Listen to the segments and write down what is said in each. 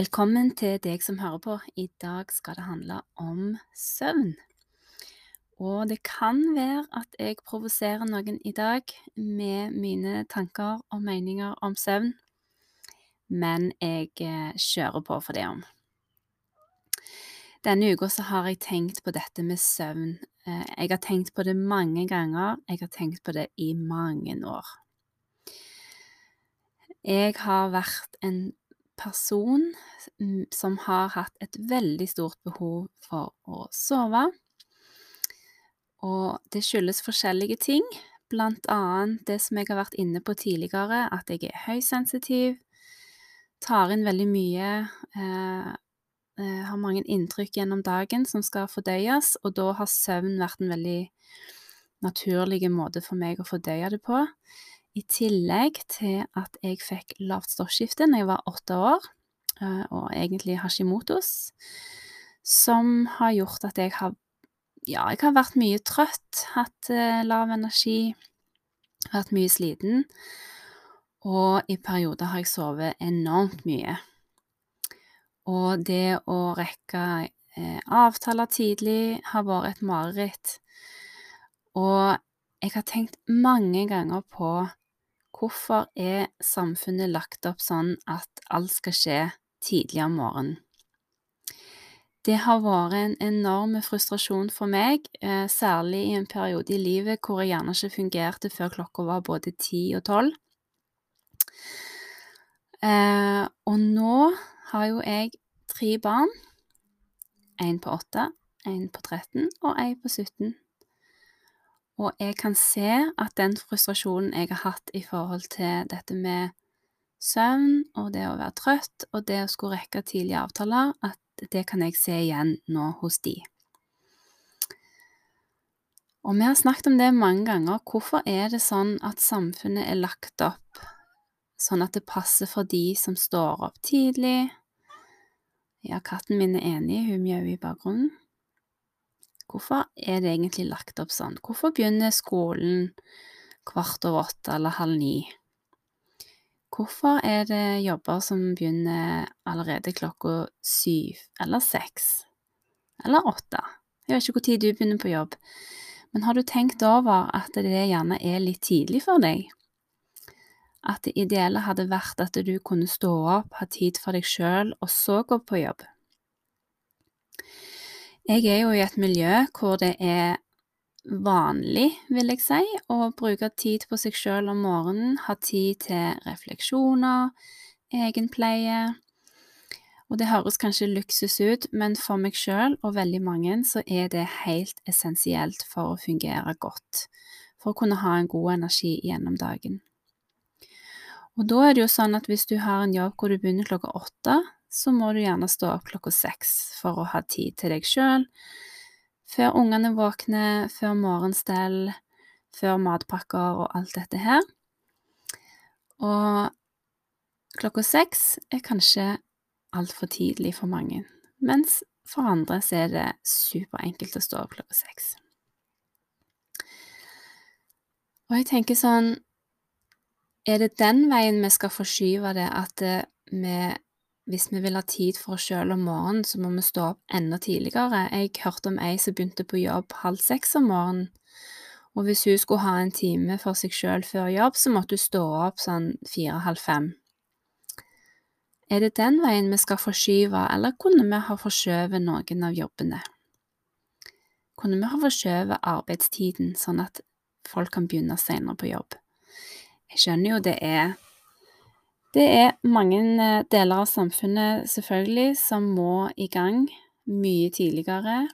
Velkommen til deg som hører på. I dag skal det handle om søvn. Og det kan være at jeg provoserer noen i dag med mine tanker og meninger om søvn, men jeg eh, kjører på for det om. Denne uka så har jeg tenkt på dette med søvn. Eh, jeg har tenkt på det mange ganger. Jeg har tenkt på det i mange år. Jeg har vært en person som har hatt et veldig stort behov for å sove. Og det skyldes forskjellige ting, blant annet det som jeg har vært inne på tidligere, at jeg er høysensitiv, tar inn veldig mye, eh, eh, har mange inntrykk gjennom dagen som skal fordøyes, og da har søvn vært en veldig naturlig måte for meg å fordøye det på. I tillegg til at jeg fikk lavt stoffskifte da jeg var åtte år, eh, og egentlig Hashimotos, som har gjort at jeg har Ja, jeg har vært mye trøtt, hatt eh, lav energi, vært mye sliten, og i perioder har jeg sovet enormt mye. Og det å rekke eh, avtaler tidlig har vært et mareritt. Og jeg har tenkt mange ganger på Hvorfor er samfunnet lagt opp sånn at alt skal skje tidlig om morgenen? Det har vært en enorm frustrasjon for meg, eh, særlig i en periode i livet hvor jeg gjerne ikke fungerte før klokka var både ti og tolv. Eh, og nå har jo jeg tre barn. En på åtte, en på 13 og en på 17. Og jeg kan se at den frustrasjonen jeg har hatt i forhold til dette med søvn og det å være trøtt og det å skulle rekke tidlige avtaler, at det kan jeg se igjen nå hos de. Og vi har snakket om det mange ganger. Hvorfor er det sånn at samfunnet er lagt opp sånn at det passer for de som står opp tidlig? Ja, katten min er enig, hun mjauer i bakgrunnen. Hvorfor er det egentlig lagt opp sånn? Hvorfor begynner skolen kvart over åtte eller halv ni? Hvorfor er det jobber som begynner allerede klokka syv eller seks eller åtte? Jeg vet ikke hvor tid du begynner på jobb, men har du tenkt over at det gjerne er litt tidlig for deg? At det ideelle hadde vært at du kunne stå opp, ha tid for deg sjøl, og så gå på jobb? Jeg er jo i et miljø hvor det er vanlig, vil jeg si, å bruke tid på seg sjøl om morgenen, ha tid til refleksjoner, egenpleie. Og det høres kanskje luksus ut, men for meg sjøl og veldig mange så er det helt essensielt for å fungere godt, for å kunne ha en god energi gjennom dagen. Og da er det jo sånn at hvis du har en jobb hvor du begynner klokka åtte, så må du gjerne stå opp klokka seks for å ha tid til deg sjøl, før ungene våkner, før morgenstell, før matpakker og alt dette her. Og klokka seks er kanskje altfor tidlig for mange, mens for andre så er det superenkelt å stå opp klokka seks. Og jeg tenker sånn Er det den veien vi skal forskyve det, at vi hvis vi vil ha tid for oss sjøl om morgenen, så må vi stå opp enda tidligere. Jeg hørte om ei som begynte på jobb halv seks om morgenen, og hvis hun skulle ha en time for seg sjøl før jobb, så måtte hun stå opp sånn fire-halv fem. Er det den veien vi skal forskyve, eller kunne vi ha forskjøvet noen av jobbene? Kunne vi ha forskjøvet arbeidstiden, sånn at folk kan begynne senere på jobb? Jeg skjønner jo det er det er mange eh, deler av samfunnet, selvfølgelig, som må i gang mye tidligere,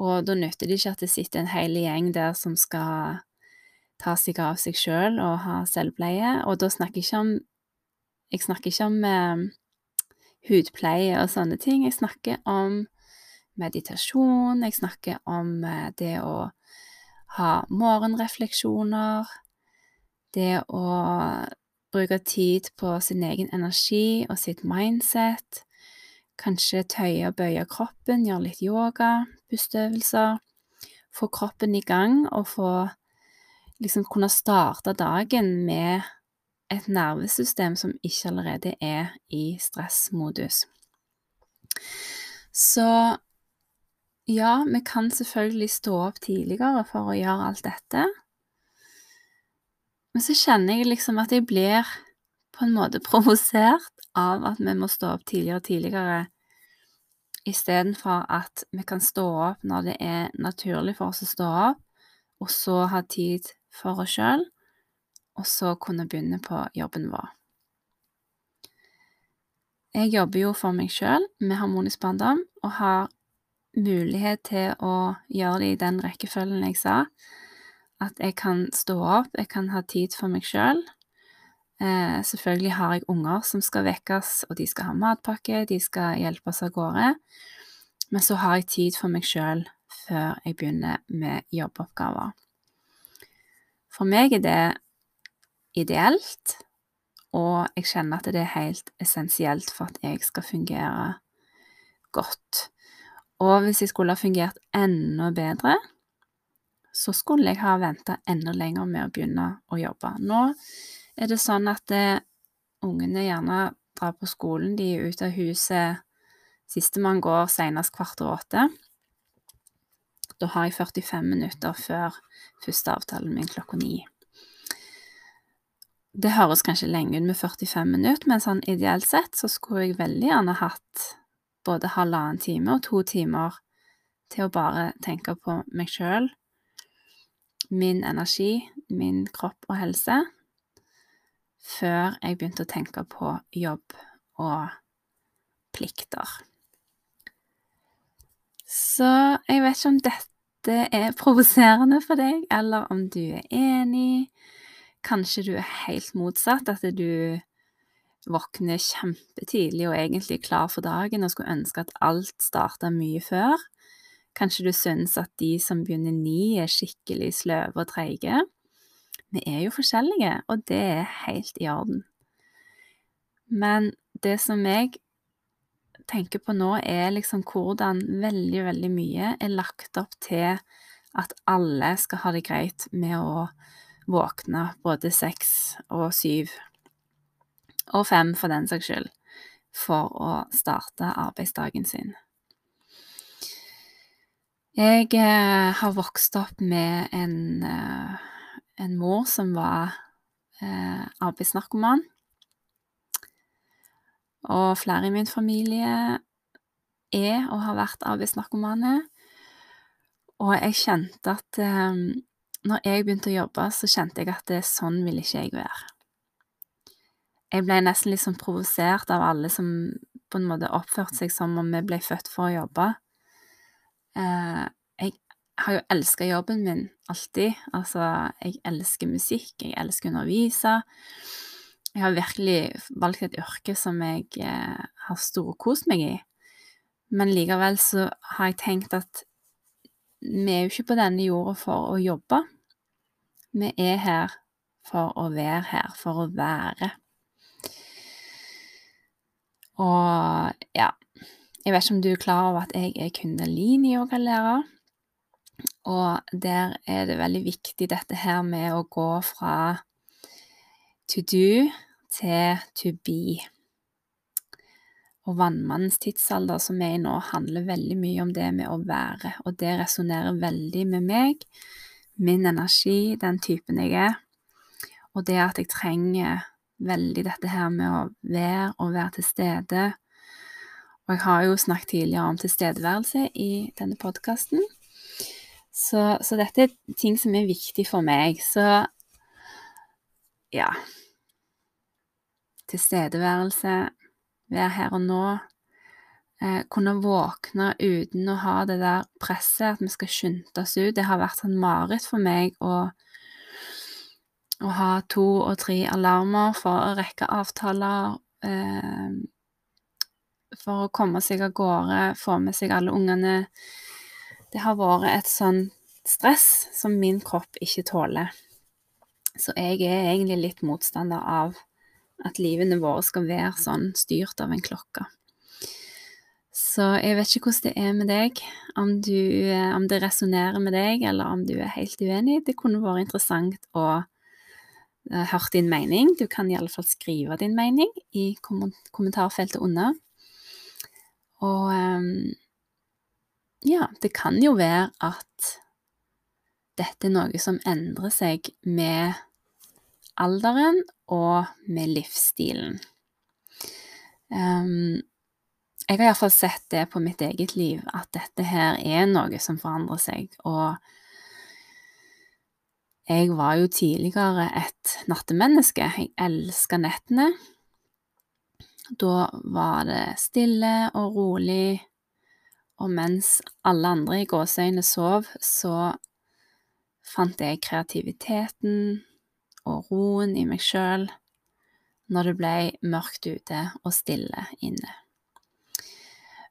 og da nytter det ikke at det sitter en hel gjeng der som skal ta seg av seg sjøl og ha selvpleie, og da snakker jeg ikke om Jeg snakker ikke om eh, hudpleie og sånne ting, jeg snakker om meditasjon, jeg snakker om eh, det å ha morgenrefleksjoner, det å bruke tid på sin egen energi og sitt mindset, kanskje tøye og bøye kroppen, gjøre litt yoga, pusteøvelser, få kroppen i gang og få liksom kunne starte dagen med et nervesystem som ikke allerede er i stressmodus. Så ja, vi kan selvfølgelig stå opp tidligere for å gjøre alt dette. Men så kjenner jeg liksom at jeg blir på en måte provosert av at vi må stå opp tidligere og tidligere, istedenfor at vi kan stå opp når det er naturlig for oss å stå opp, og så ha tid for oss sjøl, og så kunne begynne på jobben vår. Jeg jobber jo for meg sjøl med harmonisk barndom, og har mulighet til å gjøre det i den rekkefølgen jeg sa. At jeg kan stå opp, jeg kan ha tid for meg sjøl. Eh, selvfølgelig har jeg unger som skal vekkes, og de skal ha matpakke, de skal hjelpes av gårde. Men så har jeg tid for meg sjøl før jeg begynner med jobboppgaver. For meg er det ideelt, og jeg kjenner at det er helt essensielt for at jeg skal fungere godt. Og hvis jeg skulle ha fungert enda bedre, så skulle jeg ha venta enda lenger med å begynne å jobbe. Nå er det sånn at det, eh, ungene gjerne drar på skolen, de er ute av huset Sistemann går senest kvart over åtte. Da har jeg 45 minutter før første avtalen min klokka ni. Det høres kanskje lenge ut med 45 minutter, men sånn ideelt sett så skulle jeg veldig gjerne hatt både halvannen time og to timer til å bare tenke på meg sjøl, min energi, min kropp og helse, før jeg begynte å tenke på jobb og plikter. Så jeg vet ikke om dette er provoserende for deg, eller om du er enig. Kanskje du er helt motsatt, at du våkner kjempetidlig og egentlig klar for dagen og skulle ønske at alt starta mye før. Kanskje du syns at de som begynner ni, er skikkelig sløve og treige. Vi er jo forskjellige, og det er helt i orden. Men det som jeg tenker på nå, er liksom hvordan veldig, veldig mye er lagt opp til at alle skal ha det greit med å våkne både seks og syv, og fem for den saks skyld, for å starte arbeidsdagen sin. Jeg eh, har vokst opp med en, eh, en mor som var eh, arbeidsnarkoman. Og flere i min familie er og har vært arbeidsnarkomane. Og jeg kjente at eh, når jeg begynte å jobbe, så kjente jeg at det, sånn ville ikke jeg være. Jeg ble nesten litt sånn provosert av alle som på en måte oppførte seg som om vi ble født for å jobbe. Eh, jeg har jo elska jobben min alltid. Altså, jeg elsker musikk, jeg elsker å undervise. Jeg har virkelig valgt et yrke som jeg eh, har storkost meg i. Men likevel så har jeg tenkt at vi er jo ikke på denne jorda for å jobbe. Vi er her for å være her, for å være. Og ja Jeg vet ikke om du er klar over at jeg er kundalini-yogalærer. Og der er det veldig viktig dette her med å gå fra to do til to be. Og Vannmannens tidsalder, som er i nå, handler veldig mye om det med å være, og det resonnerer veldig med meg, min energi, den typen jeg er, og det at jeg trenger veldig dette her med å være og være til stede. Og jeg har jo snakket tidligere om tilstedeværelse i denne podkasten, så, så dette er ting som er viktig for meg. Så ja Tilstedeværelse, være her og nå. Eh, kunne våkne uten å ha det der presset, at vi skal skynde oss ut. Det har vært sånn mareritt for meg å, å, ha to og tre alarmer for å rekke avtaler. Eh, for å komme seg av gårde, få med seg alle ungene. Det har vært et sånn stress som min kropp ikke tåler. Så jeg er egentlig litt motstander av at livene våre skal være sånn styrt av en klokke. Så jeg vet ikke hvordan det er med deg, om, du, eh, om det resonnerer med deg, eller om du er helt uenig. Det kunne vært interessant å uh, høre din mening. Du kan i alle fall skrive din mening i kommentarfeltet under. Og um, ja, det kan jo være at dette er noe som endrer seg med alderen og med livsstilen. Um, jeg har iallfall sett det på mitt eget liv, at dette her er noe som forandrer seg, og jeg var jo tidligere et nattemenneske. Jeg elska nettene. Da var det stille og rolig, og mens alle andre i gåseøyne sov, så fant jeg kreativiteten og roen i meg sjøl når det ble mørkt ute og stille inne.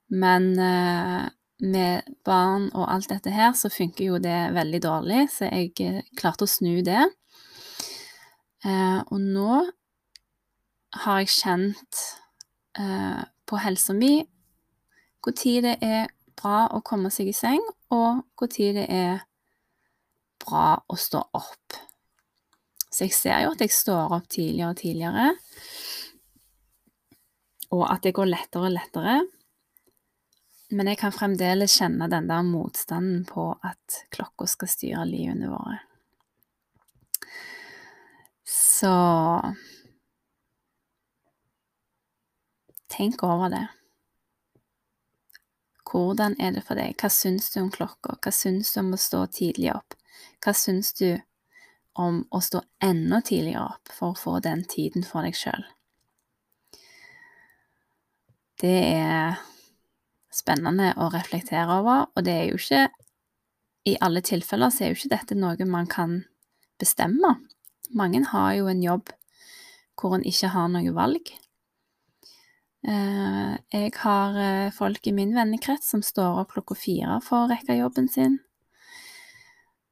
Men eh, med barn og alt dette her, så funker jo det veldig dårlig, så jeg eh, klarte å snu det. Eh, og nå har jeg kjent på helsa mi når det er bra å komme seg i seng, og når det er bra å stå opp. Så jeg ser jo at jeg står opp tidligere og tidligere, og at det går lettere og lettere. Men jeg kan fremdeles kjenne den der motstanden på at klokka skal styre livene våre. Så tenk over det. Hvordan er det for deg? Hva syns du om klokka? Hva syns du om å stå tidlig opp? Hva syns du om å stå enda tidligere opp for å få den tiden for deg sjøl. Det er spennende å reflektere over, og det er jo ikke I alle tilfeller så er jo ikke dette noe man kan bestemme. Mange har jo en jobb hvor en ikke har noe valg. Eh, jeg har eh, folk i min vennekrets som står opp klokka fire for å rekke jobben sin.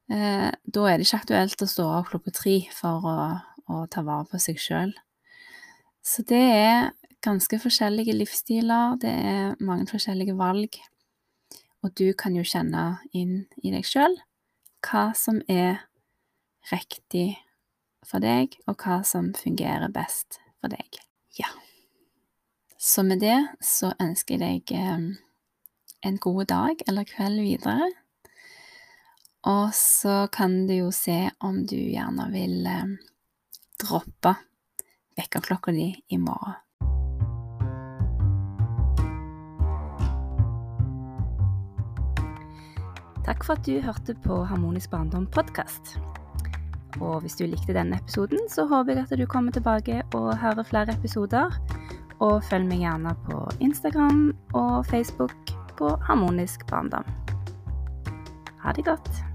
Eh, da er det ikke aktuelt å stå opp klokka tre for å, å ta vare på seg sjøl. Så det er ganske forskjellige livsstiler, det er mange forskjellige valg, og du kan jo kjenne inn i deg sjøl hva som er riktig for deg, og hva som fungerer best for deg. Så med det så ønsker jeg deg eh, en god dag eller kveld videre. Og så kan du jo se om du gjerne vil eh, droppe vekkerklokka di i morgen. Takk for at du hørte på Harmonisk barndom podkast. Og hvis du likte denne episoden, så håper jeg at du kommer tilbake og hører flere episoder. Og følg meg gjerne på Instagram og Facebook på Harmonisk barndom. Ha det godt.